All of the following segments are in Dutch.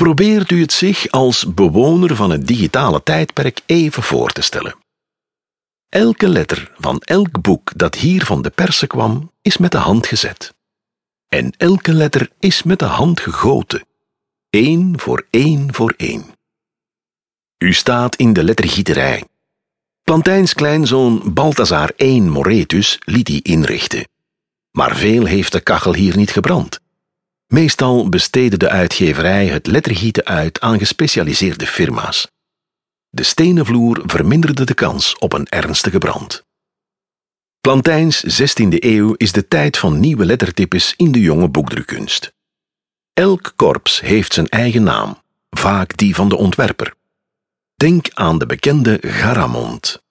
Probeert u het zich als bewoner van het digitale tijdperk even voor te stellen. Elke letter van elk boek dat hier van de persen kwam, is met de hand gezet. En elke letter is met de hand gegoten, één voor één voor één. U staat in de lettergieterij. Plantijns kleinzoon Balthazar I Moretus liet die inrichten. Maar veel heeft de kachel hier niet gebrand. Meestal besteedde de uitgeverij het lettergieten uit aan gespecialiseerde firma's. De stenen vloer verminderde de kans op een ernstige brand. Plantijns 16e eeuw is de tijd van nieuwe lettertypes in de jonge boekdrukkunst. Elk korps heeft zijn eigen naam, vaak die van de ontwerper. Denk aan de bekende Garamond.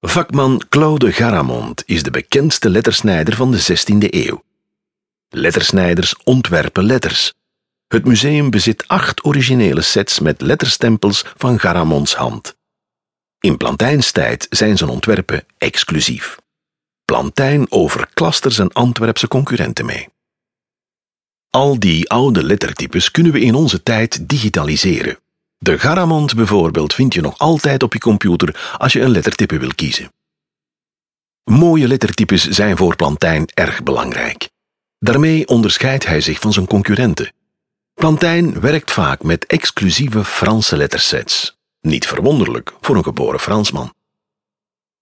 Vakman Claude Garamond is de bekendste lettersnijder van de 16e eeuw. Lettersnijders ontwerpen letters. Het museum bezit acht originele sets met letterstempels van Garamonds hand. In Plantijns tijd zijn zijn ontwerpen exclusief. Plantijn overklast er zijn Antwerpse concurrenten mee. Al die oude lettertypes kunnen we in onze tijd digitaliseren. De Garamond bijvoorbeeld vind je nog altijd op je computer als je een lettertype wil kiezen. Mooie lettertypes zijn voor Plantijn erg belangrijk. Daarmee onderscheidt hij zich van zijn concurrenten. Plantijn werkt vaak met exclusieve Franse lettersets. Niet verwonderlijk voor een geboren Fransman.